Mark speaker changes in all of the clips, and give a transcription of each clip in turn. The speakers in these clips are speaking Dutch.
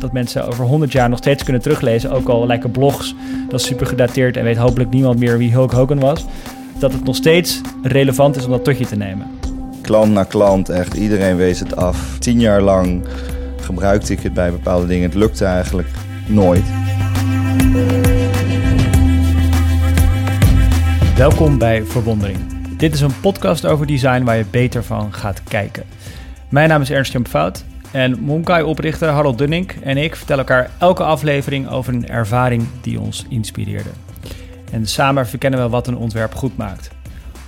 Speaker 1: dat mensen over 100 jaar nog steeds kunnen teruglezen. Ook al lijken blogs, dat is super gedateerd en weet hopelijk niemand meer wie Hulk Hogan was. Dat het nog steeds relevant is om dat tot je te nemen.
Speaker 2: Klant na klant, echt iedereen wees het af. Tien jaar lang gebruikte ik het bij bepaalde dingen. Het lukte eigenlijk nooit.
Speaker 1: Welkom bij Verwondering. Dit is een podcast over design waar je beter van gaat kijken. Mijn naam is Ernst Jan Fout en Monkai-oprichter Harold Dunning en ik vertellen elkaar elke aflevering over een ervaring die ons inspireerde. En samen verkennen we wat een ontwerp goed maakt.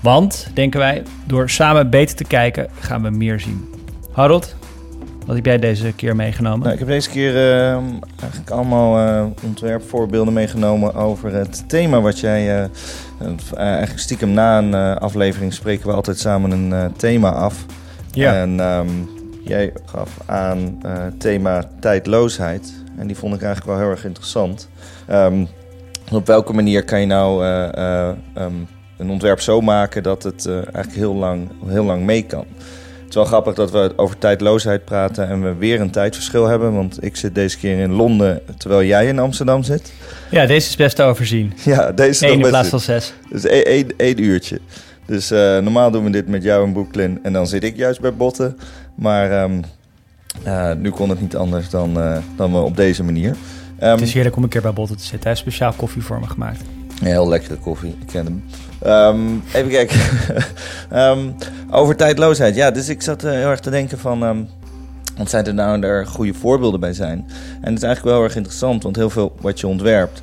Speaker 1: Want, denken wij, door samen beter te kijken gaan we meer zien. Harold, wat heb jij deze keer meegenomen?
Speaker 2: Nou, ik heb deze keer uh, eigenlijk allemaal uh, ontwerpvoorbeelden meegenomen over het thema wat jij... Uh, eigenlijk stiekem na een aflevering spreken we altijd samen een thema af.
Speaker 1: Ja.
Speaker 2: En um, jij gaf aan het thema tijdloosheid. En die vond ik eigenlijk wel heel erg interessant. Um, op welke manier kan je nou um, een ontwerp zo maken dat het eigenlijk heel lang, heel lang mee kan? Het is wel grappig dat we over tijdloosheid praten en we weer een tijdverschil hebben. Want ik zit deze keer in Londen terwijl jij in Amsterdam zit.
Speaker 1: Ja, deze is best te overzien.
Speaker 2: Ja, deze
Speaker 1: Eén in plaats van zes.
Speaker 2: Dus één, één, één uurtje. Dus uh, normaal doen we dit met jou en Brooklyn en dan zit ik juist bij Botten. Maar um, uh, nu kon het niet anders dan, uh, dan we op deze manier. Um,
Speaker 1: het is heerlijk om een keer bij Botten te zitten. Hij heeft speciaal koffie voor me gemaakt.
Speaker 2: Een heel lekkere koffie, ik ken hem. Um, even kijken. over tijdloosheid. Ja, dus ik zat uh, heel erg te denken van... Wat zijn er nou er goede voorbeelden bij zijn? En het is eigenlijk wel heel erg interessant, want heel veel wat je ontwerpt...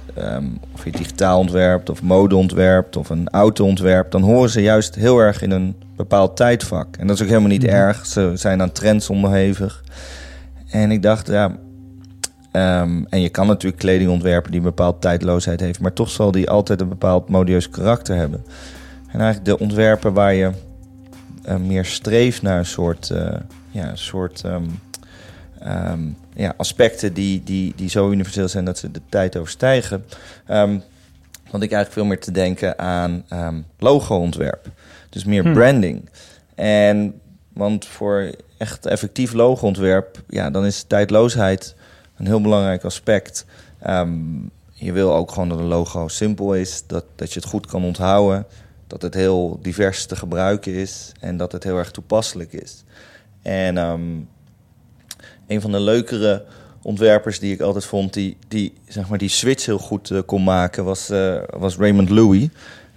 Speaker 2: of je digitaal ontwerpt, of mode ontwerpt, of een auto ontwerpt... dan horen ze juist heel erg in een bepaald tijdvak. En dat is ook helemaal niet mm -hmm. erg. Ze zijn aan trends onderhevig. En ik dacht, ja... Um, en je kan natuurlijk kleding ontwerpen die een bepaald tijdloosheid heeft, maar toch zal die altijd een bepaald modieus karakter hebben. En eigenlijk de ontwerpen waar je uh, meer streeft naar een soort, uh, ja, soort um, um, ja, aspecten die, die, die zo universeel zijn dat ze de tijd overstijgen. want ik eigenlijk veel meer te denken aan logo-ontwerp. Dus meer hmm. branding. En want voor echt effectief logo-ontwerp, ja, dan is tijdloosheid een heel belangrijk aspect. Um, je wil ook gewoon dat een logo simpel is, dat, dat je het goed kan onthouden, dat het heel divers te gebruiken is en dat het heel erg toepasselijk is. En um, een van de leukere ontwerpers die ik altijd vond, die, die, zeg maar, die switch heel goed uh, kon maken, was, uh, was Raymond Louis.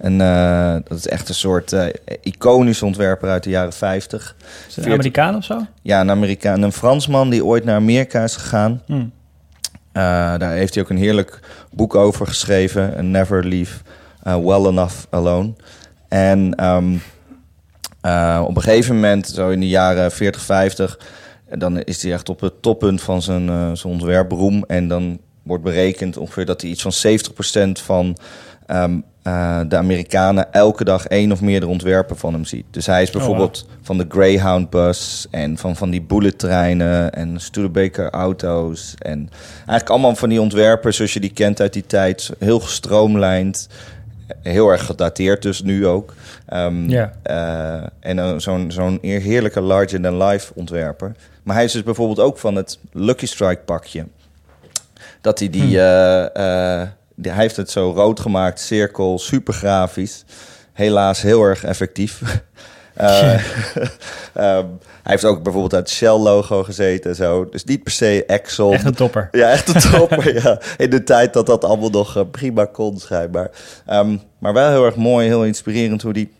Speaker 2: En uh, dat is echt een soort uh, iconische ontwerper uit de jaren 50.
Speaker 1: Is een Amerikaan of zo?
Speaker 2: Ja, een Amerikaan. Een Fransman die ooit naar Amerika is gegaan.
Speaker 1: Hmm.
Speaker 2: Uh, daar heeft hij ook een heerlijk boek over geschreven. Never Leave Well Enough Alone. En um, op een gegeven moment, zo in de jaren 40, 50... dan is hij echt op het toppunt van zijn, zijn ontwerpberoem. En dan wordt berekend ongeveer dat hij iets van 70% van... Um, uh, de Amerikanen elke dag één of meerdere ontwerpen van hem ziet. Dus hij is bijvoorbeeld oh, wow. van de Greyhound bus en van, van die bullet treinen en Studebaker auto's. En eigenlijk allemaal van die ontwerpen zoals je die kent uit die tijd. Heel gestroomlijnd, heel erg gedateerd dus nu ook. Um,
Speaker 1: yeah.
Speaker 2: uh, en uh, zo'n zo'n heerlijke larger-than-life ontwerper. Maar hij is dus bijvoorbeeld ook van het Lucky Strike pakje. Dat hij die... Hmm hij heeft het zo rood gemaakt, cirkel, super grafisch. Helaas heel erg effectief. uh, um, hij heeft ook bijvoorbeeld uit Shell-logo gezeten en zo. Dus niet per se Exxon.
Speaker 1: Echt een topper.
Speaker 2: Ja, echt een topper, ja. In de tijd dat dat allemaal nog uh, prima kon, schijnbaar. Um, maar wel heel erg mooi, heel inspirerend hoe die,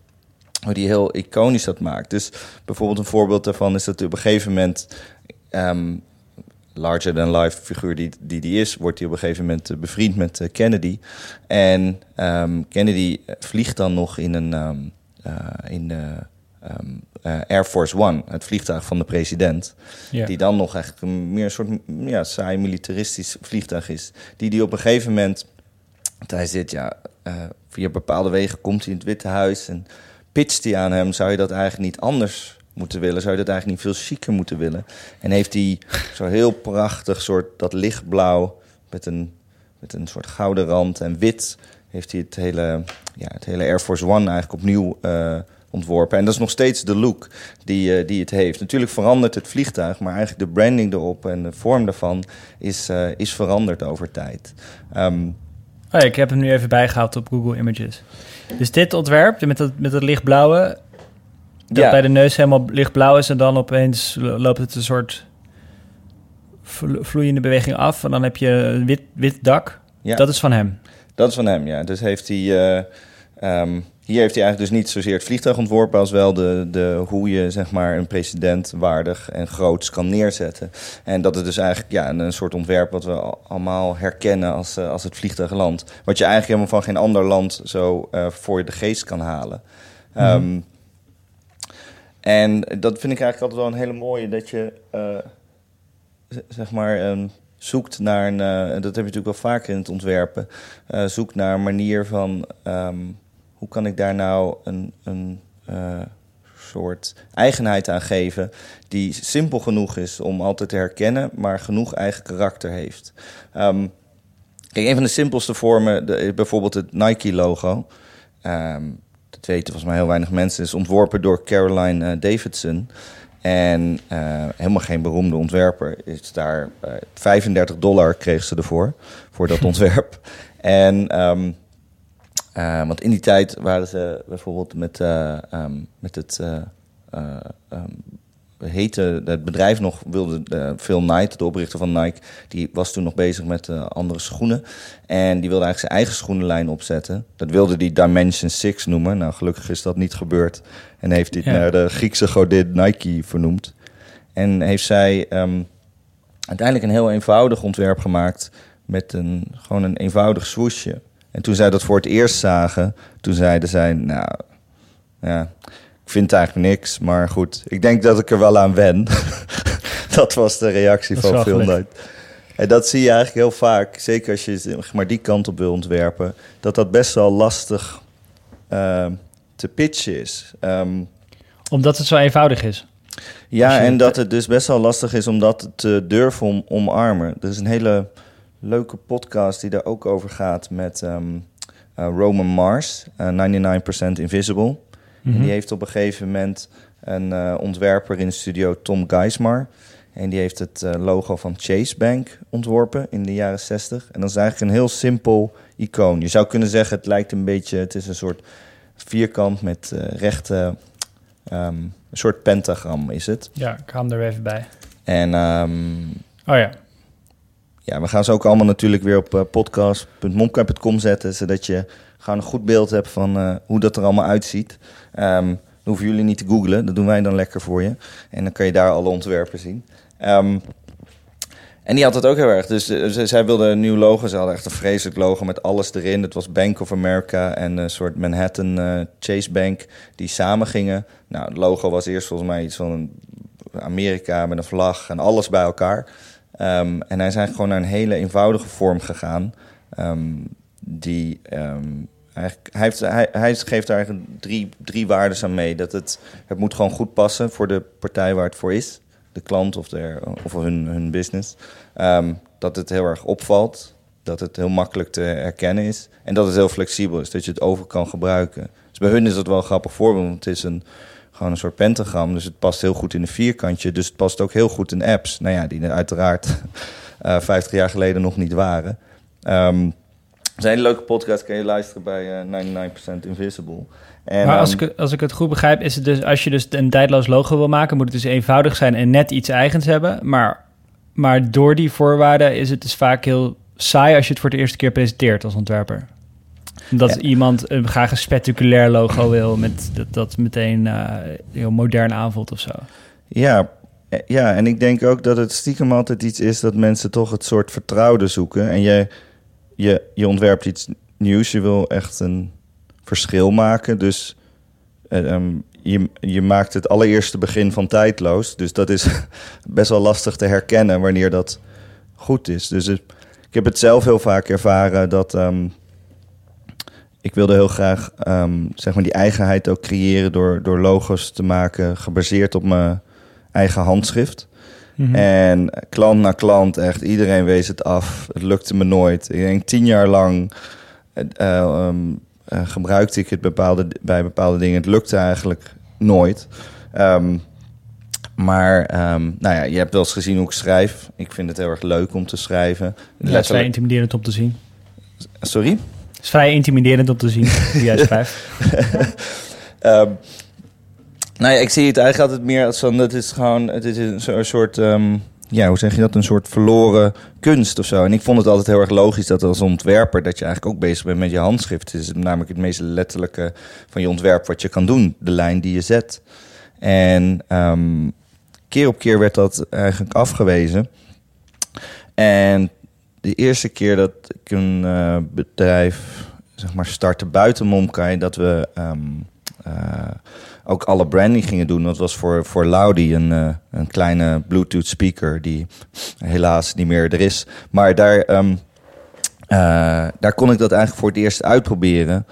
Speaker 2: hoe die heel iconisch dat maakt. Dus bijvoorbeeld een voorbeeld daarvan is dat op een gegeven moment... Um, larger-than-life figuur die, die die is, wordt hij op een gegeven moment uh, bevriend met uh, Kennedy. En um, Kennedy vliegt dan nog in een um, uh, in de um, Air Force One, het vliegtuig van de president. Die dan nog echt een, meer een soort ja, saai militaristisch vliegtuig is. Die die op een gegeven moment, hij zit ja, via bepaalde wegen komt hij in het Witte Huis en pitcht hij aan hem, zou je dat eigenlijk niet anders moeten willen, zou je dat eigenlijk niet veel chiquer moeten willen. En heeft hij zo heel prachtig soort dat lichtblauw met een, met een soort gouden rand en wit heeft hij het hele, ja, het hele Air Force One eigenlijk opnieuw uh, ontworpen. En dat is nog steeds de look die, uh, die het heeft. Natuurlijk verandert het vliegtuig, maar eigenlijk de branding erop en de vorm daarvan is, uh, is veranderd over tijd. Um,
Speaker 1: oh ik heb hem nu even bijgehaald op Google Images. Dus dit ontwerp met dat, met dat lichtblauwe, dat ja. bij de neus helemaal lichtblauw is en dan opeens loopt het een soort vloeiende beweging af en dan heb je een wit, wit dak. Ja. Dat is van hem.
Speaker 2: Dat is van hem, ja. Dus heeft hij. Uh, um, hier heeft hij eigenlijk dus niet zozeer het vliegtuig ontworpen als wel de, de, hoe je zeg maar, een president waardig en groots kan neerzetten. En dat is dus eigenlijk ja, een soort ontwerp wat we allemaal herkennen als, uh, als het vliegtuigland. Wat je eigenlijk helemaal van geen ander land zo uh, voor de geest kan halen. Mm -hmm. um, en dat vind ik eigenlijk altijd wel een hele mooie, dat je uh, zeg maar um, zoekt naar een, uh, dat heb je natuurlijk wel vaker in het ontwerpen, uh, zoekt naar een manier van um, hoe kan ik daar nou een, een soort eigenheid aan geven die simpel genoeg is om altijd te herkennen, maar genoeg eigen karakter heeft. Um, kijk, een van de simpelste vormen, de, bijvoorbeeld het Nike-logo. Dat weten volgens mij heel weinig mensen. is ontworpen door Caroline uh, Davidson. En uh, helemaal geen beroemde ontwerper. Is daar uh, 35 dollar kreeg ze ervoor, voor dat ontwerp. en um, uh, want in die tijd waren ze bijvoorbeeld met, um, met het um, heette het bedrijf nog, wilde uh, Phil Knight, de oprichter van Nike, die was toen nog bezig met uh, andere schoenen. En die wilde eigenlijk zijn eigen schoenenlijn opzetten. Dat wilde die Dimension 6 noemen. Nou, gelukkig is dat niet gebeurd. En heeft dit ja. naar de Griekse godin Nike vernoemd. En heeft zij um, uiteindelijk een heel eenvoudig ontwerp gemaakt met een, gewoon een eenvoudig swoesje. En toen zij dat voor het eerst zagen, toen zeiden zij, nou, ja, ik vind eigenlijk niks, maar goed. Ik denk dat ik er wel aan wen. dat was de reactie dat van Phil Knight. En dat zie je eigenlijk heel vaak, zeker als je maar die kant op wil ontwerpen, dat dat best wel lastig uh, te pitchen is. Um,
Speaker 1: omdat het zo eenvoudig is.
Speaker 2: Ja, en dat het dus best wel lastig is om dat te durven om, omarmen. Er is een hele leuke podcast die daar ook over gaat met um, uh, Roman Mars, uh, 99% Invisible. Mm -hmm. Die heeft op een gegeven moment een uh, ontwerper in de studio, Tom Geismar. En die heeft het uh, logo van Chase Bank ontworpen in de jaren 60. En dat is eigenlijk een heel simpel icoon. Je zou kunnen zeggen, het lijkt een beetje, het is een soort vierkant met uh, rechte, um, een soort pentagram is het.
Speaker 1: Ja, ik haal hem er even bij.
Speaker 2: En, um,
Speaker 1: oh ja.
Speaker 2: Ja, we gaan ze ook allemaal natuurlijk weer op uh, podcast.momcap.com zetten, zodat je gewoon een goed beeld hebt van uh, hoe dat er allemaal uitziet. Um, dan hoeven jullie niet te googlen, dat doen wij dan lekker voor je. En dan kan je daar alle ontwerpen zien. Um, en die had het ook heel erg. Dus uh, zij wilde een nieuw logo. Ze hadden echt een vreselijk logo met alles erin. Het was Bank of America en een soort Manhattan uh, Chase Bank die samen gingen. Nou, het logo was eerst volgens mij iets van Amerika met een vlag en alles bij elkaar. Um, en hij is eigenlijk gewoon naar een hele eenvoudige vorm gegaan. Die hij, heeft, hij, hij geeft daar eigenlijk drie, drie waarden aan mee. Dat het, het moet gewoon goed passen voor de partij waar het voor is de klant of, of hun, hun business. Um, dat het heel erg opvalt, dat het heel makkelijk te herkennen is en dat het heel flexibel is, dat je het over kan gebruiken. Dus bij hun is dat wel een grappig voorbeeld, want het is een, gewoon een soort pentagram, dus het past heel goed in een vierkantje, dus het past ook heel goed in apps. Nou ja, die uiteraard uh, 50 jaar geleden nog niet waren. Um, het is een hele leuke podcast, kan je luisteren bij uh, 99% Invisible.
Speaker 1: En, maar als, um, ik, als ik het goed begrijp, is het dus als je dus een tijdloos logo wil maken, moet het dus eenvoudig zijn en net iets eigens hebben. Maar, maar door die voorwaarden is het dus vaak heel saai als je het voor de eerste keer presenteert als ontwerper. Dat ja. iemand een, graag een spectaculair logo wil, met dat, dat meteen uh, heel modern aanvoelt of zo.
Speaker 2: Ja, ja, en ik denk ook dat het stiekem altijd iets is dat mensen toch het soort vertrouwde zoeken. En je, je, je ontwerpt iets nieuws, je wil echt een verschil maken. Dus um, je, je maakt het allereerste begin van tijdloos. Dus dat is best wel lastig te herkennen wanneer dat goed is. Dus ik heb het zelf heel vaak ervaren dat um, ik wilde heel graag um, zeg maar die eigenheid ook creëren door, door logos te maken gebaseerd op mijn eigen handschrift. Mm -hmm. En klant na klant, echt iedereen wees het af. Het lukte me nooit. Ik denk tien jaar lang uh, um, gebruikte ik het bepaalde, bij bepaalde dingen. Het lukte eigenlijk nooit. Ehm, maar ehm, nou ja, je hebt wel eens gezien hoe ik schrijf. Ik vind het heel erg leuk om te schrijven.
Speaker 1: Ja, het is vrij intimiderend om te zien.
Speaker 2: Sorry?
Speaker 1: Het is vrij intimiderend om te zien hoe jij schrijft.
Speaker 2: um, nou ik zie het eigenlijk altijd meer als van... Het is gewoon het is een soort... Um, ja, hoe zeg je dat? Een soort verloren kunst of zo. En ik vond het altijd heel erg logisch dat als ontwerper... dat je eigenlijk ook bezig bent met je handschrift. Het is namelijk het meest letterlijke van je ontwerp wat je kan doen. De lijn die je zet. En um, keer op keer werd dat eigenlijk afgewezen. En de eerste keer dat ik een uh, bedrijf zeg maar startte buiten Momkai... dat we... Um, uh, ook alle branding gingen doen. Dat was voor, voor Laudi een, uh, een kleine Bluetooth speaker die helaas niet meer er is. Maar daar, um, uh, daar kon ik dat eigenlijk voor het eerst uitproberen.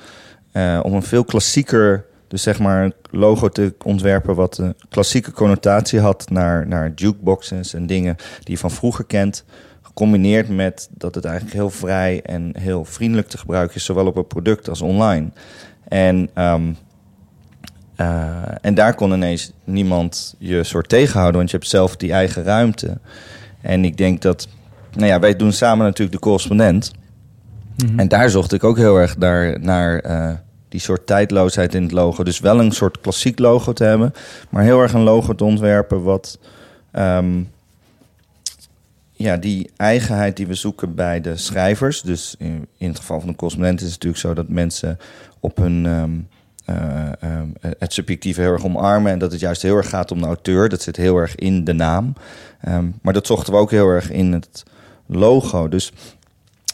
Speaker 2: Uh, om een veel klassieker, dus zeg maar logo te ontwerpen wat een klassieke connotatie had naar, naar jukeboxes en dingen die je van vroeger kent. Gecombineerd met dat het eigenlijk heel vrij en heel vriendelijk te gebruiken is, zowel op het product als online. En um, uh, en daar kon ineens niemand je soort tegenhouden, want je hebt zelf die eigen ruimte. En ik denk dat, nou ja, wij doen samen natuurlijk de correspondent. Mm -hmm. En daar zocht ik ook heel erg naar, naar uh, die soort tijdloosheid in het logo. Dus wel een soort klassiek logo te hebben, maar heel erg een logo te ontwerpen wat. Um, ja, die eigenheid die we zoeken bij de schrijvers. Dus in, in het geval van de correspondent is het natuurlijk zo dat mensen op hun. Um, uh, um, het subjectieve heel erg omarmen. En dat het juist heel erg gaat om de auteur. Dat zit heel erg in de naam. Um, maar dat zochten we ook heel erg in het logo. Dus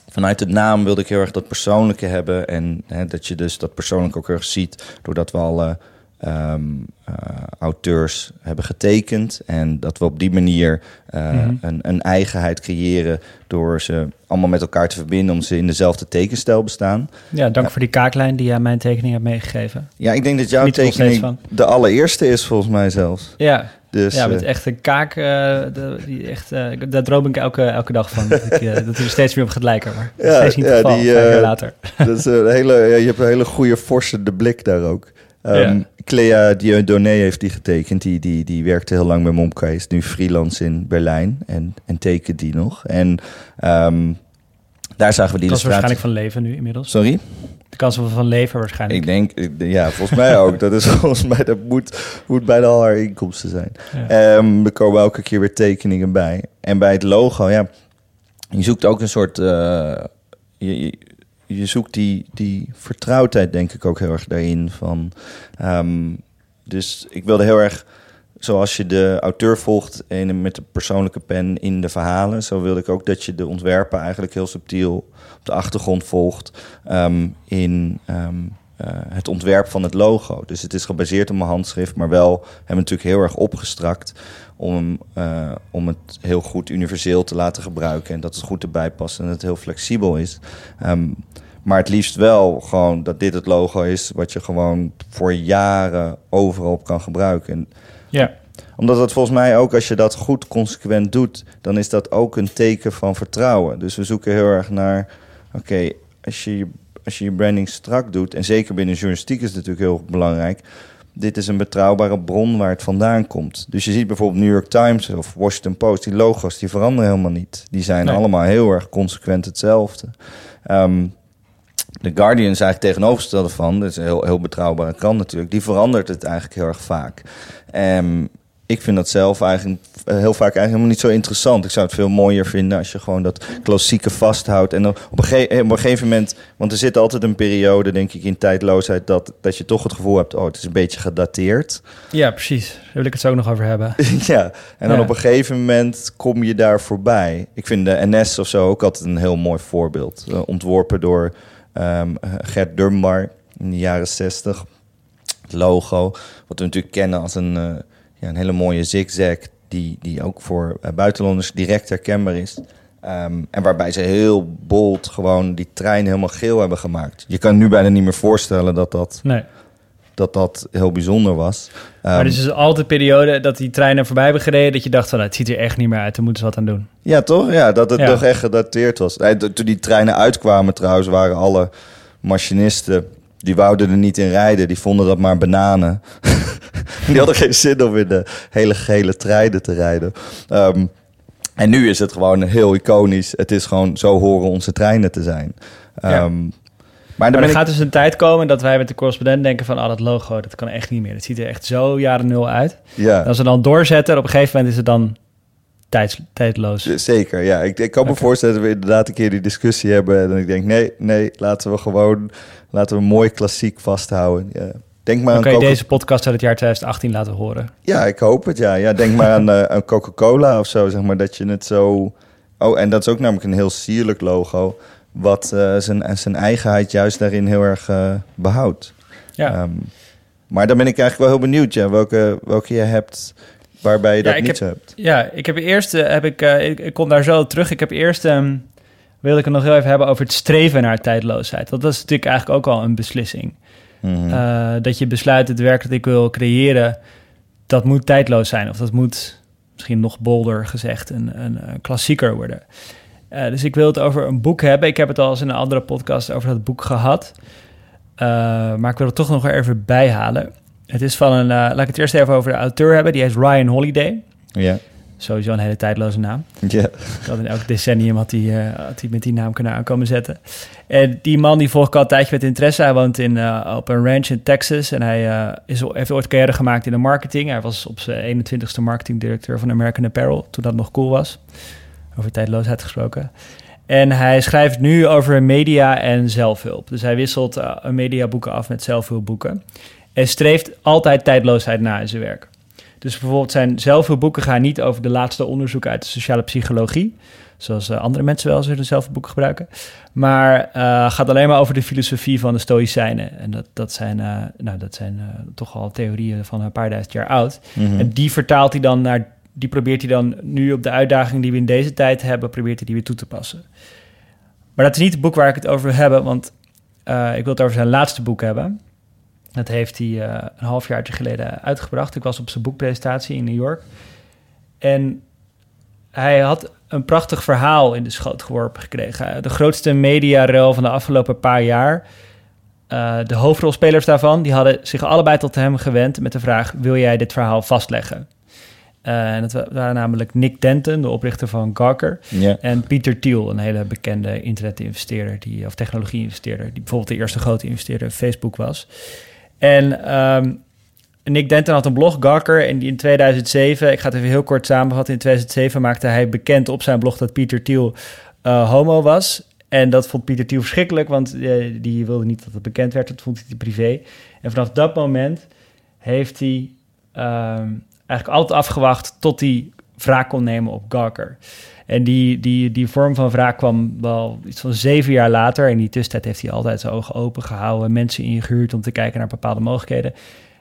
Speaker 2: vanuit de naam wilde ik heel erg dat persoonlijke hebben. En dat je dus dat persoonlijk ook heel erg ziet. Doordat we alle um, uh, auteurs hebben getekend. En dat we op die manier uh, mm -hmm. een, een, eigenheid creëren door ze allemaal met elkaar te verbinden, om ze in dezelfde tekenstijl bestaan.
Speaker 1: Ja, dank voor die kaaklijn die jij mijn tekening hebt meegegeven.
Speaker 2: Ja, ik denk dat jouw tekening de allereerste is volgens mij zelfs.
Speaker 1: Ja, dus, ja, met echt een kaak, de, die echt, daar droom ik elke, elke dag van. dat, ik, dat er steeds meer op gaat lijken, maar ja, steeds niet ja, geval, die, later.
Speaker 2: Dat is een hele, ja, je hebt een hele goede forse de blik daar ook. Um, ja. Clea Dieudonné heeft die getekend. Die, die, die werkte heel lang bij Momkai. Is nu freelance in Berlijn en, en tekent die nog. En um, daar zagen we die
Speaker 1: illustratie. waarschijnlijk van leven nu inmiddels.
Speaker 2: Sorry?
Speaker 1: De kansen van leven waarschijnlijk.
Speaker 2: Ik denk, ja, volgens mij ook. Dat is volgens mij, dat moet, moet bijna al haar inkomsten zijn. Ja. Um, er komen elke keer weer tekeningen bij. En bij het logo, ja, je zoekt ook een soort... Uh, je, je, zoekt die, die vertrouwdheid, denk ik, ook heel erg daarin. Van, um, dus ik wilde heel erg, zoals je de auteur volgt en met de persoonlijke pen in de verhalen, zo wilde ik ook dat je de ontwerper eigenlijk heel subtiel op de achtergrond volgt um, in um, uh, het ontwerp van het logo. Dus het is gebaseerd op mijn handschrift, maar wel hebben we natuurlijk heel erg opgestrakt om, uh, om het heel goed universeel te laten gebruiken en dat het goed erbij past en dat het heel flexibel is. Um, maar het liefst wel gewoon dat dit het logo is wat je gewoon voor jaren overal op kan gebruiken. En
Speaker 1: ja.
Speaker 2: Omdat het volgens mij ook, als je dat goed consequent doet, dan is dat ook een teken van vertrouwen. Dus we zoeken heel erg naar, oké, okay, als, je, als je je branding strak doet, en zeker binnen journalistiek is het natuurlijk heel belangrijk, dit is een betrouwbare bron waar het vandaan komt. Dus je ziet bijvoorbeeld New York Times of Washington Post, die logo's die veranderen helemaal niet. Die zijn nee. allemaal heel erg consequent hetzelfde. Um, de Guardian is eigenlijk tegenovergestelde van. Dat is een heel, heel betrouwbare krant natuurlijk. Die verandert het eigenlijk heel erg vaak. Um, ik vind dat zelf eigenlijk heel vaak eigenlijk helemaal niet zo interessant. Ik zou het veel mooier vinden als je gewoon dat klassieke vasthoudt. En op een, ge op een gegeven moment, want er zit altijd een periode, denk ik, in tijdloosheid, dat, dat je toch het gevoel hebt, oh, het is een beetje gedateerd.
Speaker 1: Ja, precies. Daar wil ik het zo ook nog over hebben.
Speaker 2: ja, en dan ja. op een gegeven moment kom je daar voorbij. Ik vind de NS of zo ook altijd een heel mooi voorbeeld. Uh, ontworpen door um, Gert Dunbar in de jaren 60. Het logo, wat we natuurlijk kennen als een, uh, ja, een hele mooie zigzag, die, die ook voor uh, buitenlanders direct herkenbaar is. Um, en waarbij ze heel bold gewoon die trein helemaal geel hebben gemaakt. Je kan nu bijna niet meer voorstellen dat dat,
Speaker 1: nee.
Speaker 2: dat, dat heel bijzonder was.
Speaker 1: Um, maar dus is altijd een periode dat die treinen voorbij hebben gereden... dat je dacht van, nou, het ziet er echt niet meer uit, daar moeten ze wat aan doen.
Speaker 2: Ja, toch? Ja, dat het ja. toch echt gedateerd was. Toen die treinen uitkwamen trouwens, waren alle machinisten die wouden er niet in rijden. Die vonden dat maar bananen. die hadden geen zin om in de hele gele treinen te rijden. Ehm, en nu is het gewoon heel iconisch. Het is gewoon zo horen onze treinen te zijn.
Speaker 1: Ja.
Speaker 2: Ehm,
Speaker 1: Maar,
Speaker 2: dan
Speaker 1: er
Speaker 2: ik-
Speaker 1: gaat dus een tijd komen dat wij met de correspondent denken van... ah, dat logo, dat kan echt niet meer. Het ziet er echt zo jaren nul uit.
Speaker 2: ja.
Speaker 1: En als we dan doorzetten, op een gegeven moment is het dan tijds, tijdloos.
Speaker 2: Zeker, ja. Ik, ik kan me voorstellen dat we inderdaad een keer die discussie hebben. En ik denk, nee, nee, laten we gewoon... Laten we mooi klassiek vasthouden. Ja. Denk maar aan
Speaker 1: kan je deze podcast uit het jaar 2018 laten horen.
Speaker 2: Ja, ik hoop het, ja. ja denk maar aan, aan Coca-Cola of zo, zeg maar. Dat je het zo... Oh, en dat is ook namelijk een heel sierlijk logo... wat eh, zijn, zijn eigenheid juist daarin heel erg eh, behoudt.
Speaker 1: Ja.
Speaker 2: Ehm, maar dan ben ik eigenlijk wel heel benieuwd, ja, welke, welke je hebt waarbij je
Speaker 1: Ja,
Speaker 2: dat niet
Speaker 1: heb-
Speaker 2: hebt.
Speaker 1: Ja, ik heb eerst, heb ik, ik, ik kom daar zo terug. Ik heb eerst, ehm wil ik het nog heel even hebben over het streven naar tijdloosheid. Want dat is natuurlijk eigenlijk ook al een beslissing.
Speaker 2: Mhm.
Speaker 1: Eh, dat je besluit het werk dat ik wil creëren, dat moet tijdloos zijn. Of dat moet, misschien nog bolder gezegd, een, een, een klassieker worden. Eh, dus ik wil het over een boek hebben. Ik heb het al eens in een andere podcast over dat boek gehad. Eh, maar ik wil het toch nog even bijhalen. Het is van een, eh, laat ik het eerst even over de auteur hebben. Die heet Ryan Holiday.
Speaker 2: ja.
Speaker 1: Sowieso een hele tijdloze naam.
Speaker 2: ja.
Speaker 1: Dat in elk decennium had hij, eh, had hij met die naam kunnen aankomen zetten. En die man die volg ik al een tijdje met interesse. Hij woont in, eh, op een ranch in Texas. En hij eh, is, heeft ooit carrière gemaakt in de marketing. Hij was op zijn 21ste marketingdirecteur van American Apparel. Toen dat nog cool was. Over tijdloosheid gesproken. En hij schrijft nu over media en zelfhulp. Dus hij wisselt mediaboeken af met zelfhulpboeken. En streeft altijd tijdloosheid na in zijn werk. Dus bijvoorbeeld zijn zelfhulpboeken gaan niet over de laatste onderzoeken uit de sociale psychologie. Zoals eh, andere mensen wel eens hun zelfhulpboeken gebruiken. Maar eh, gaat alleen maar over de filosofie van de Stoïcijnen. En dat, dat zijn, eh, nou, dat zijn toch al theorieën van een paar duizend jaar oud.
Speaker 2: Mhm.
Speaker 1: En die vertaalt hij dan naar, die probeert hij dan nu op de uitdaging die we in deze tijd hebben, probeert hij die weer toe te passen. Maar dat is niet het boek waar ik het over wil hebben, want ik wil het over zijn laatste boek hebben. Dat heeft hij eh, een halfjaartje geleden uitgebracht. Ik was op zijn boekpresentatie in New York. En hij had een prachtig verhaal in de schoot geworpen gekregen. De grootste mediarel van de afgelopen paar jaar. Eh, de hoofdrolspelers daarvan, die hadden zich allebei tot hem gewend met de vraag: wil jij dit verhaal vastleggen? Eh, en dat wa- waren namelijk Nick Denton, de oprichter van Gawker,
Speaker 2: ja.
Speaker 1: en Pieter Thiel, een hele bekende internet-investeerder, die, of technologie-investeerder, die bijvoorbeeld de eerste grote investeerder in Facebook was. En ehm, Nick Denton had een blog, Gawker, en die in 2007, ik ga het even heel kort samenvatten, in 2007 maakte hij bekend op zijn blog dat Pieter Thiel eh, homo was. En dat vond Pieter Thiel verschrikkelijk, want eh, die wilde niet dat het bekend werd, dat vond hij privé. En vanaf dat moment heeft hij ehm, eigenlijk altijd afgewacht tot hij wraak kon nemen op Gawker. En die, die, die vorm van wraak kwam wel iets van zeven jaar later. In die tussentijd heeft hij altijd zijn ogen open gehouden, mensen ingehuurd om te kijken naar bepaalde mogelijkheden.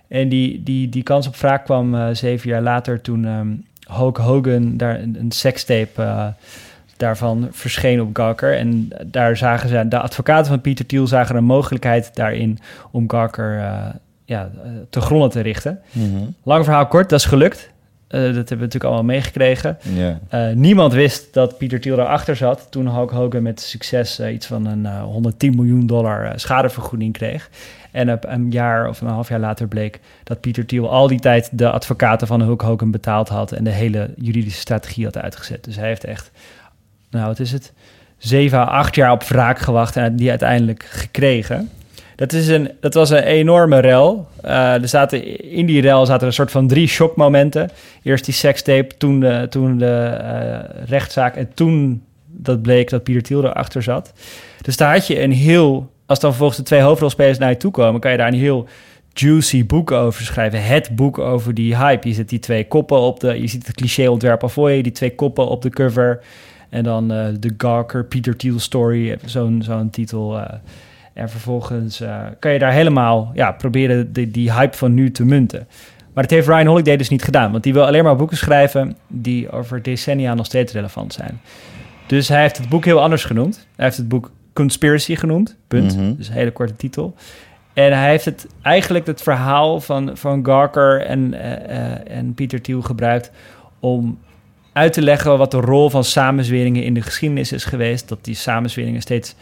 Speaker 1: En die, die, die kans op wraak kwam eh, zeven jaar later toen ehm Hulk Hogan daar een, een sekstape eh, daarvan verscheen op Gawker. En daar zagen ze, de advocaten van Pieter Thiel zagen een mogelijkheid daarin om Gawker eh, ja, te gronden te richten.
Speaker 2: Mhm.
Speaker 1: Lang verhaal kort, dat is gelukt. Eh, dat hebben we natuurlijk allemaal meegekregen. Eh, niemand wist dat Pieter Thiel daarachter zat toen Hulk Hogan met succes eh, iets van een eh, 110 miljoen dollar schadevergoeding kreeg. En op een jaar of een half jaar later bleek dat Pieter Thiel al die tijd de advocaten van Hulk Hogan betaald had en de hele juridische strategie had uitgezet. Dus hij heeft echt, nou wat is het, zeven acht jaar op wraak gewacht en die uiteindelijk gekregen. Dat, is een, dat was een enorme rel. Eh, er zaten, in die rel zaten een soort van drie shockmomenten. Eerst die sekstape, toen de, toen de eh, rechtszaak... en toen dat bleek dat Pieter Thiel erachter zat. Dus daar had je een heel... Als dan volgens de twee hoofdrolspelers naar je toe komen... kan je daar een heel juicy boek over schrijven. Het boek over die hype. Je zet die twee koppen op de... Je ziet het cliché-ontwerp al voor je. Die twee koppen op de cover. En dan eh, de Gawker Pieter Thiel story. Zo'n zo'n titel... en vervolgens eh, kan je daar helemaal ja, proberen die, die hype van nu te munten. Maar dat heeft Ryan Holiday dus niet gedaan. Want die wil alleen maar boeken schrijven die over decennia nog steeds relevant zijn. Dus hij heeft het boek heel anders genoemd. Hij heeft het boek Conspiracy genoemd. Punt.
Speaker 2: Mhm.
Speaker 1: Dus een hele korte titel. En hij heeft het eigenlijk het verhaal van, van Gawker en, eh, eh, en Pieter Thiel gebruikt om uit te leggen wat de rol van samenzweringen in de geschiedenis is geweest. Dat die samenzweringen steeds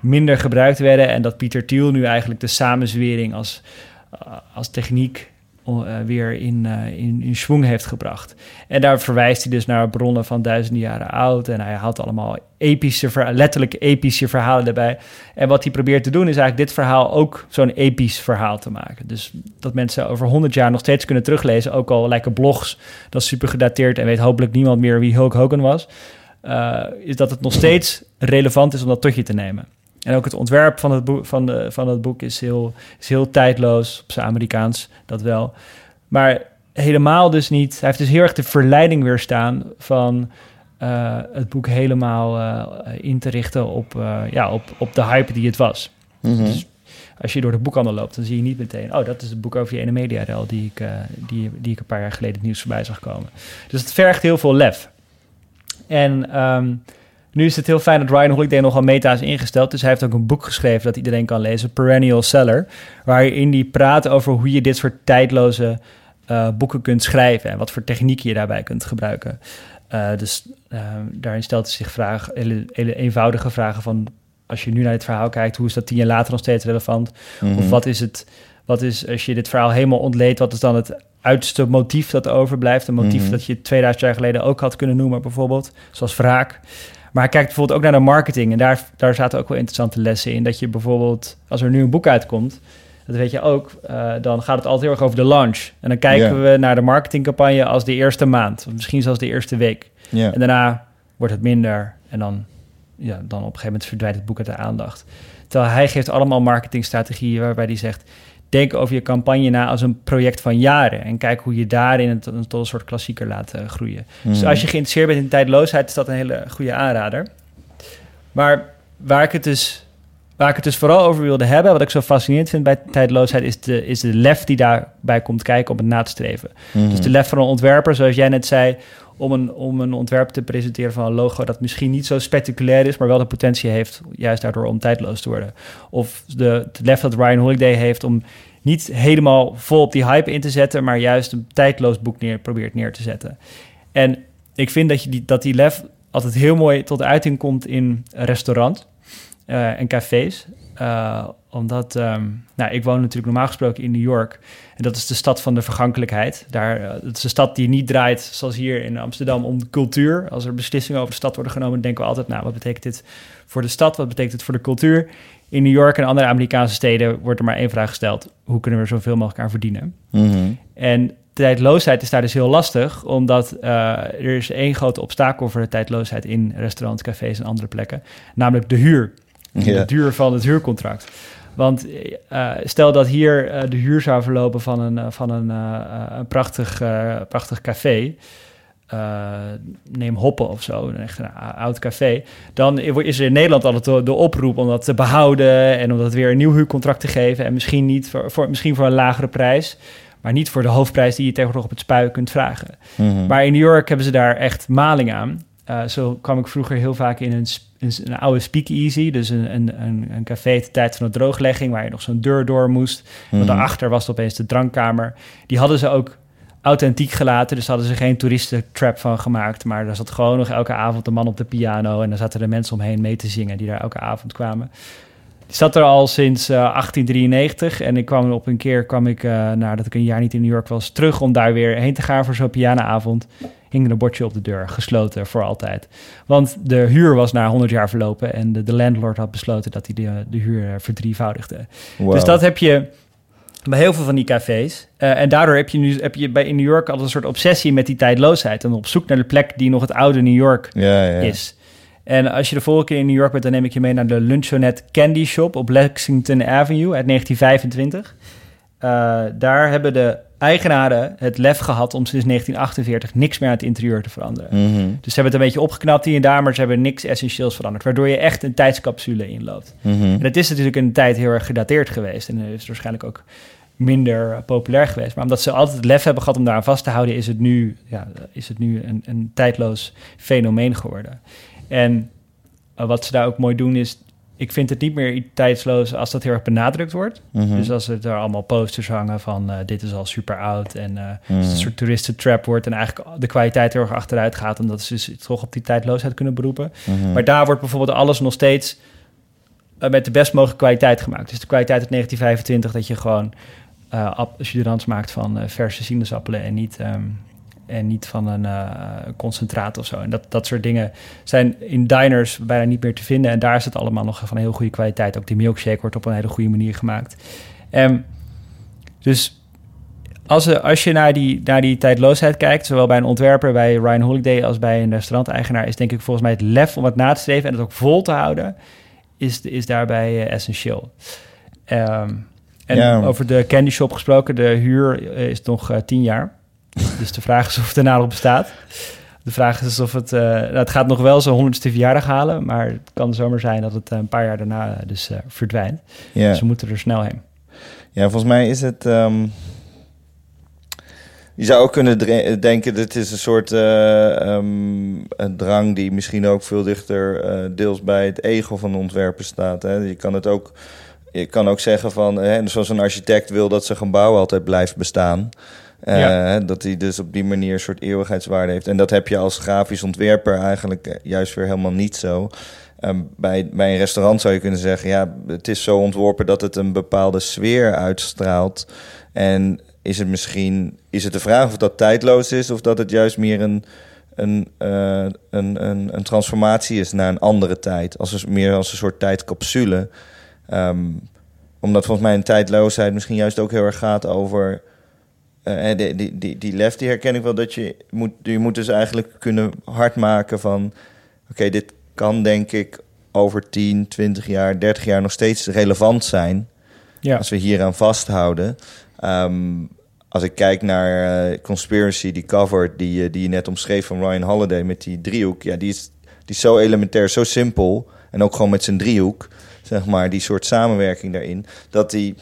Speaker 1: minder gebruikt werden. En dat Pieter Thiel nu eigenlijk de samenzwering als, uh, als techniek uh, weer in, uh, in, in schwung heeft gebracht. En daar verwijst hij dus naar bronnen van duizenden jaren oud. En hij haalt allemaal epische, letterlijk epische verhalen erbij. En wat hij probeert te doen is eigenlijk dit verhaal ook zo'n episch verhaal te maken. Dus dat mensen over honderd jaar nog steeds kunnen teruglezen. Ook al lijken blogs dat is super gedateerd en weet hopelijk niemand meer wie Hulk Hogan was. Is dat het nog steeds relevant is om dat tot je te nemen. En ook het ontwerp van het, boek, van de, van het boek is heel, is heel tijdloos, op zijn Amerikaans, dat wel. Maar helemaal dus niet. Hij heeft dus heel erg de verleiding weerstaan van uh, het boek helemaal uh, in te richten op, uh, ja, op, op de hype die het was. Mm -hmm. dus als je door de boekhandel loopt, dan zie je niet meteen... oh, dat is het boek over die ene mediarel die ik, die, die ik een paar jaar geleden het nieuws voorbij zag komen. Dus het vergt heel veel lef. En... Um, nu is het heel fijn dat Ryan Holiday nogal meta is ingesteld. Dus hij heeft ook een boek geschreven dat iedereen kan lezen, Perennial Seller. Waarin hij praat over hoe je dit soort tijdloze uh, boeken kunt schrijven en wat voor technieken je daarbij kunt gebruiken. Uh, dus uh, daarin stelt hij zich vragen, hele, hele, eenvoudige vragen van als je nu naar dit verhaal kijkt, hoe is dat tien jaar later nog steeds relevant? Mm -hmm. Of wat is het, wat is als je dit verhaal helemaal ontleedt, wat is dan het uitste motief dat overblijft? Een motief mm -hmm. dat je 2000 jaar geleden ook had kunnen noemen, bijvoorbeeld, zoals wraak. Maar hij kijkt bijvoorbeeld ook naar de marketing. En daar, daar zaten ook wel interessante lessen in. Dat je bijvoorbeeld, als er nu een boek uitkomt, dat weet je ook, uh, dan gaat het altijd heel erg over de launch. En dan kijken yeah. we naar de marketingcampagne als de eerste maand. Of misschien zelfs de eerste week.
Speaker 2: Yeah.
Speaker 1: En daarna wordt het minder. En dan, ja, dan op een gegeven moment verdwijnt het boek uit de aandacht. Terwijl hij geeft allemaal marketingstrategieën waarbij hij zegt... denk over je campagne na als een project van jaren. En kijk hoe je daarin het tot een soort klassieker laat uh, groeien. Mm. Dus als je geïnteresseerd bent in tijdloosheid... is dat een hele goede aanrader. Maar waar ik het dus Waar ik het dus vooral over wilde hebben, wat ik zo fascinerend vind bij tijdloosheid, is de, is de lef die daarbij komt kijken om het na te streven. Mm. Dus de lef van een ontwerper, zoals jij net zei, om een, om een ontwerp te presenteren van een logo dat misschien niet zo spectaculair is, maar wel de potentie heeft, juist daardoor om tijdloos te worden. Of de, de lef dat Ryan Holiday heeft om niet helemaal vol op die hype in te zetten, maar juist een tijdloos boek neer, probeert neer te zetten. En ik vind dat, je die, dat die lef altijd heel mooi tot uiting komt in restaurant uh, en cafés. Uh, omdat, um, nou, ik woon natuurlijk normaal gesproken in New York. En dat is de stad van de vergankelijkheid. Daar, uh, het is een stad die niet draait, zoals hier in Amsterdam, om cultuur. Als er beslissingen over de stad worden genomen, denken we altijd, nou, wat betekent dit voor de stad? Wat betekent het voor de cultuur? In New York en andere Amerikaanse steden wordt er maar één vraag gesteld. Hoe kunnen we er zoveel mogelijk aan verdienen?
Speaker 2: Mm -hmm.
Speaker 1: En tijdloosheid is daar dus heel lastig, omdat uh, er is één grote obstakel voor de tijdloosheid in restaurants, cafés en andere plekken, namelijk de huur.
Speaker 2: Ja.
Speaker 1: De duur van het huurcontract. Want uh, stel dat hier uh, de huur zou verlopen van een, uh, van een, een prachtig, prachtig café. neem Hoppen of zo, een echt een oud café. Dan is er in Nederland altijd de, de, oproep om dat te behouden en om dat weer een nieuw huurcontract te geven. En misschien, niet voor, voor, misschien voor een lagere prijs, maar niet voor de hoofdprijs die je tegenwoordig op het spui kunt vragen.
Speaker 2: Mm -hmm.
Speaker 1: Maar in New York hebben ze daar echt maling aan. Uh, zo kwam ik vroeger heel vaak in een, een, een oude speakeasy, dus een, een, een, café de tijd van de drooglegging, waar je nog zo'n deur door moest. Mm
Speaker 2: Mhm.
Speaker 1: -hmm. daarachter was het opeens de drankkamer. Die hadden ze ook authentiek gelaten, dus hadden ze geen toeristentrap van gemaakt, maar daar zat gewoon nog elke avond een man op de piano en dan zaten er mensen omheen mee te zingen die daar elke avond kwamen. Die zat er al sinds uh, 1893 en ik kwam op een keer, kwam ik, uh, nadat ik een jaar niet in New York was, terug om daar weer heen te gaan voor zo'n pianoavond hing een bordje op de deur, gesloten voor altijd. Want de huur was na 100 jaar verlopen en de, de landlord had besloten dat hij de, de huur verdrievoudigde.
Speaker 2: Wow.
Speaker 1: Dus dat heb je bij heel veel van die cafés. Uh, en daardoor heb je nu heb je bij in New York altijd een soort obsessie met die tijdloosheid en op zoek naar de plek die nog het oude New York
Speaker 2: ja, ja.
Speaker 1: is. En als je de volgende keer in New York bent, dan neem ik je mee naar de Lunchonette Candy Shop op Lexington Avenue uit 1925. Uh, daar hebben de eigenaren het lef gehad om sinds 1948 niks meer aan het interieur te veranderen.
Speaker 2: Mm -hmm.
Speaker 1: Dus ze hebben het een beetje opgeknapt hier en daar, maar ze hebben niks essentieels veranderd, waardoor je echt een tijdscapsule inloopt.
Speaker 2: Mm -hmm.
Speaker 1: En dat is natuurlijk een tijd heel erg gedateerd geweest en is waarschijnlijk ook minder populair geweest. Maar omdat ze altijd het lef hebben gehad om daaraan vast te houden, is het nu, ja, is het nu een, een tijdloos fenomeen geworden. En uh, wat ze daar ook mooi doen is ik vind het niet meer tijdsloos als dat heel erg benadrukt wordt.
Speaker 2: Mhm.
Speaker 1: Mm -hmm. Dus als er daar allemaal posters hangen van uh, dit is al super oud en uh,
Speaker 2: Mhm.
Speaker 1: mm. een soort toeristentrap wordt en eigenlijk de kwaliteit heel erg achteruit gaat, omdat ze dus toch op die tijdloosheid kunnen beroepen.
Speaker 2: Mhm.
Speaker 1: Maar daar wordt bijvoorbeeld alles nog steeds eh, met de best mogelijke kwaliteit gemaakt. Dus de kwaliteit uit 1925 dat je gewoon uh, maakt van verse sinaasappelen en niet, ehm, en niet van een concentraat of zo. En dat, dat soort dingen zijn in diners bijna niet meer te vinden. En daar is het allemaal nog van een heel goede kwaliteit. Ook die milkshake wordt op een hele goede manier gemaakt. Um, dus als, als je naar die, naar die tijdloosheid kijkt, zowel bij een ontwerper, bij Ryan Holiday als bij een restauranteigenaar, is denk ik volgens mij het lef om het na te streven en het ook vol te houden, is, is daarbij uh, essentieel. Ehm, en over de candy shop gesproken, de huur eh, is nog uh, tien jaar. Dus de vraag is of het daarna nog bestaat. De vraag is of het... Uh, nou, het gaat nog wel zo'n honderdste verjaardag halen... maar het kan zomaar zijn dat het een paar jaar daarna dus verdwijnt. Ja. Dus we moeten er snel heen.
Speaker 2: Ja, volgens mij is het... Ehm, je zou ook kunnen denken, dat het is een soort uh, um, een drang die misschien ook veel dichter uh, deels bij het ego van de ontwerper staat. Hè. Je kan het ook, je kan ook zeggen van, hè, zoals een architect wil dat zijn gebouw altijd blijft bestaan. Ja. Dat hij dus op die manier een soort eeuwigheidswaarde heeft. En dat heb je als grafisch ontwerper eigenlijk juist weer helemaal niet zo. Um, bij, bij een restaurant zou je kunnen zeggen, ja, het is zo ontworpen dat het een bepaalde sfeer uitstraalt. En is het misschien is het de vraag of dat tijdloos is of dat het juist meer een, een, uh, een, een, een, transformatie is naar een andere tijd. Als een, meer als een soort tijdcapsule. Um, omdat volgens mij een tijdloosheid misschien juist ook heel erg gaat over. Uh, die, die, die, die lef, die herken ik wel dat je moet. Je moet dus eigenlijk kunnen hard maken van. Oké, dit kan denk ik over 10, 20 jaar, 30 jaar nog steeds relevant zijn. Ja. Als we hier aan vasthouden. Um, als ik kijk naar uh, Conspiracy, die cover die, uh, die je net omschreef van Ryan Holiday met die driehoek. Ja, die is, die is zo elementair, zo simpel. En ook gewoon met zijn driehoek, zeg maar, die soort samenwerking daarin. Dat, die,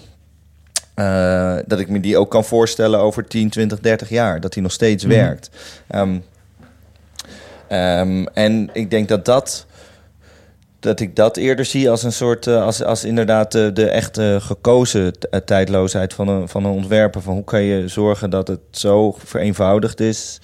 Speaker 2: uh, dat ik me die ook kan voorstellen over 10, 20, 30 jaar. Dat die nog steeds mm. werkt. Um, um, en ik denk dat dat dat ik dat eerder zie als een soort, uh, als, als inderdaad de, de echte gekozen eh, tijdloosheid van een, van een ontwerper. Van hoe kan je zorgen dat het zo vereenvoudigd is.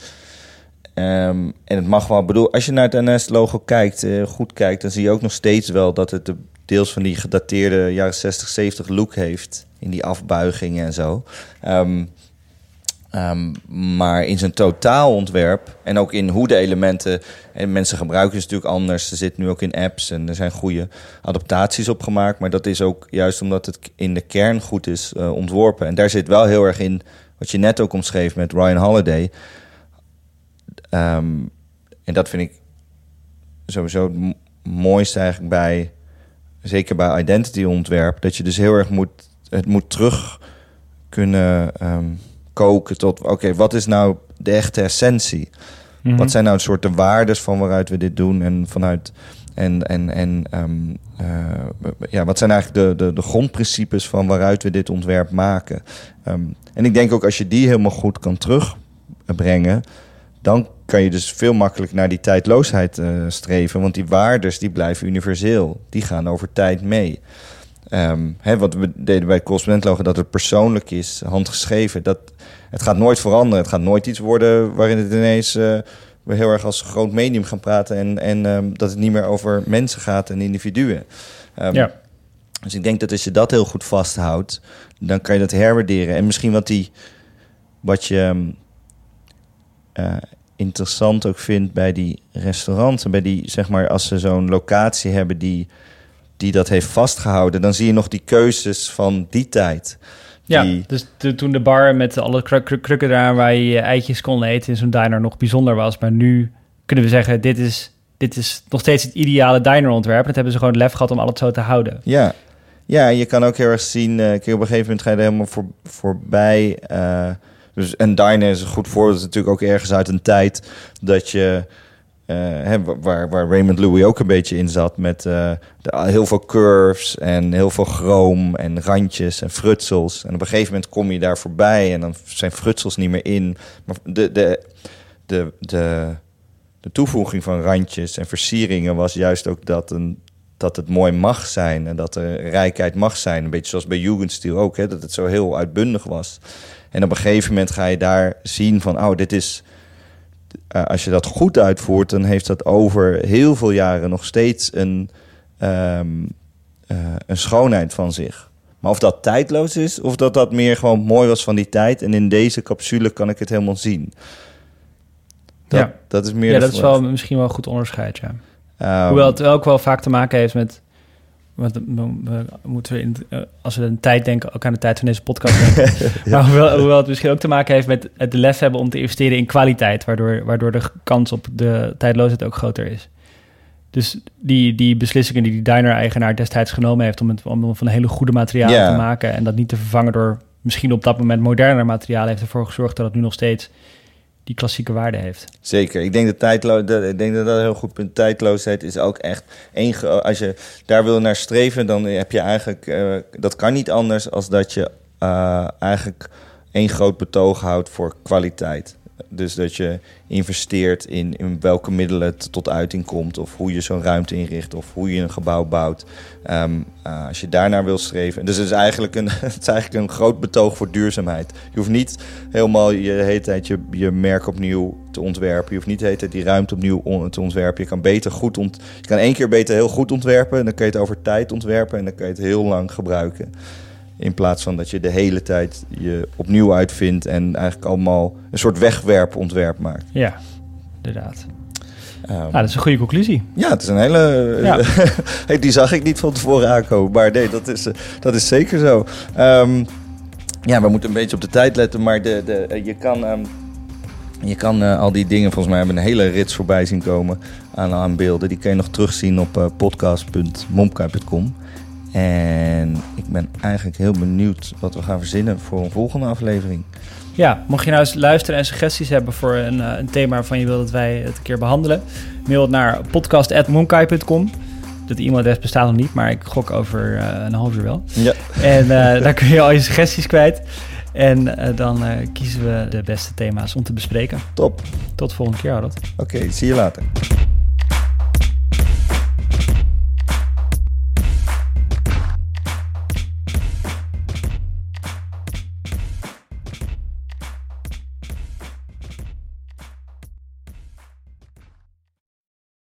Speaker 2: Um, en het mag wel, bedoel, als je naar het NS-logo kijkt, uh, goed kijkt, dan zie je ook nog steeds wel dat het de, deels van die gedateerde jaren 60, 70 look heeft. In die afbuigingen en zo. Um, Um, maar in zijn totaalontwerp en ook in hoe de elementen en mensen gebruiken het natuurlijk anders. Er zit nu ook in apps en er zijn goede adaptaties op gemaakt. Maar dat is ook juist omdat het in de kern goed is uh, ontworpen. En daar zit wel heel erg in wat je net ook omschreef met Ryan Holiday. Um, en dat vind ik sowieso het mooiste eigenlijk bij, zeker bij identity ontwerp, dat je dus heel erg moet, het moet terug kunnen. Um, koken tot, oké, wat is nou de echte essentie? Mhm. Wat zijn nou een soort de waardes van waaruit we dit doen en vanuit en, en, en um, uh, ja, wat zijn eigenlijk de, de, de grondprincipes van waaruit we dit ontwerp maken? Um, en ik denk ook als je die helemaal goed kan terugbrengen, dan kan je dus veel makkelijker naar die tijdloosheid uh, streven. Want die waardes die blijven universeel. Die gaan over tijd mee. Um, hè, wat we deden bij het dat het persoonlijk is, handgeschreven. Dat, het gaat nooit veranderen. Het gaat nooit iets worden waarin het ineens uh, we heel erg als groot medium gaan praten. En, en um, dat het niet meer over mensen gaat en individuen. Um, ja. Dus ik denk dat als je dat heel goed vasthoudt, dan kan je dat herwaarderen. En misschien wat, die, wat je uh, interessant ook vindt bij die restaurants. En bij die, zeg maar, als ze zo'n locatie hebben die die dat heeft vastgehouden, dan zie je nog die keuzes van die tijd.
Speaker 1: Ja, dus toen de bar met alle krukken daar waar je eitjes kon eten in zo'n diner nog bijzonder was. Maar nu kunnen we zeggen, dit is, dit is nog steeds het ideale dinerontwerp. Dat hebben ze gewoon lef gehad om alles zo te houden.
Speaker 2: Ja, ja je kan ook heel erg zien, uh, op een gegeven moment ga je er helemaal voor, voorbij. Uh, dus een diner is een goed voorbeeld, natuurlijk ook ergens uit een tijd dat je uh, waar, waar Raymond Louis ook een beetje in zat met uh, de, heel veel curves en heel veel chroom en randjes en frutsels. En op een gegeven moment kom je daar voorbij en dan zijn frutsels niet meer in. Maar de, de, de, de, de toevoeging van randjes en versieringen was juist ook dat, een, dat het mooi mag zijn en dat er rijkheid mag zijn. Een beetje zoals bij Jugendstil ook, hè, dat het zo heel uitbundig was. En op een gegeven moment ga je daar zien van, oh, dit is uh, als je dat goed uitvoert, dan heeft dat over heel veel jaren nog steeds een, um, eh, een schoonheid van zich. Maar of dat tijdloos is, of dat dat meer gewoon mooi was van die tijd. En in deze capsule kan ik het helemaal zien. Dat,
Speaker 1: Ja.
Speaker 2: dat is meer.
Speaker 1: Ja, dat is wel misschien wel een goed onderscheid, ja.
Speaker 2: Ehm,
Speaker 1: Hoewel het ook wel vaak te maken heeft met... Want we, moeten we in, eh, als we een tijd denken, ook aan de tijd van deze podcast denken. Maar hoewel, hoewel het misschien ook te maken heeft met het lef hebben om te investeren in kwaliteit, waardoor, waardoor de kans op de tijdloosheid ook groter is. Dus die, die beslissingen die die diner-eigenaar destijds genomen heeft om, het, om van hele goede materialen te maken en dat niet te vervangen door misschien op dat moment moderner materialen, heeft ervoor gezorgd dat het nu nog steeds die klassieke waarde heeft.
Speaker 2: Zeker. Ik denk dat, tijdlo dat, ik denk dat dat een heel goed punt. Tijdloosheid is ook echt één. Als je daar wil naar streven, dan heb je eigenlijk. eh, dat kan niet anders als dat je eh, eigenlijk één groot betoog houdt voor kwaliteit. Dus dat je investeert in, in welke middelen het tot uiting komt, of hoe je zo'n ruimte inricht, of hoe je een gebouw bouwt. Ehm, eh, als je daarnaar wil streven. Dus het is, eigenlijk een, het is eigenlijk een groot betoog voor duurzaamheid. Je hoeft niet helemaal je hele tijd je, je merk opnieuw te ontwerpen. Je hoeft niet de hele tijd die ruimte opnieuw on- te ontwerpen. Je kan beter goed ont, je kan één keer beter heel goed ontwerpen. En dan kan je het over tijd ontwerpen en dan kan je het heel lang gebruiken. In plaats van dat je de hele tijd je opnieuw uitvindt en eigenlijk allemaal een soort wegwerpontwerp maakt.
Speaker 1: Ja, inderdaad. Nou, dat is een goede conclusie.
Speaker 2: ja, het is een hele.
Speaker 1: Ja.
Speaker 2: Hey, die zag ik niet van tevoren aankomen. Maar nee, dat is, eh, dat is zeker zo. Ehm, ja, we moeten een beetje op de tijd letten. Maar de, de, eh, je kan, ehm, je kan eh, al die dingen, volgens mij hebben een hele rits voorbij zien komen aan, aan beelden. Die kun je nog terugzien op podcast.momkai.com. En ik ben eigenlijk heel benieuwd wat we gaan verzinnen voor een volgende aflevering.
Speaker 1: Ja, mocht je nou eens luisteren en suggesties hebben voor een, eh, een thema waarvan je wil dat wij het een keer behandelen, mail het naar podcast.monkai.com. Dat e-mailadres bestaat nog niet, maar ik gok over eh, een half uur wel.
Speaker 2: Ja,
Speaker 1: En eh, daar kun je al je suggesties kwijt. En dan kiezen we de beste thema's om te bespreken.
Speaker 2: top.
Speaker 1: Tot de volgende keer, Harold.
Speaker 2: Oké, zie je later.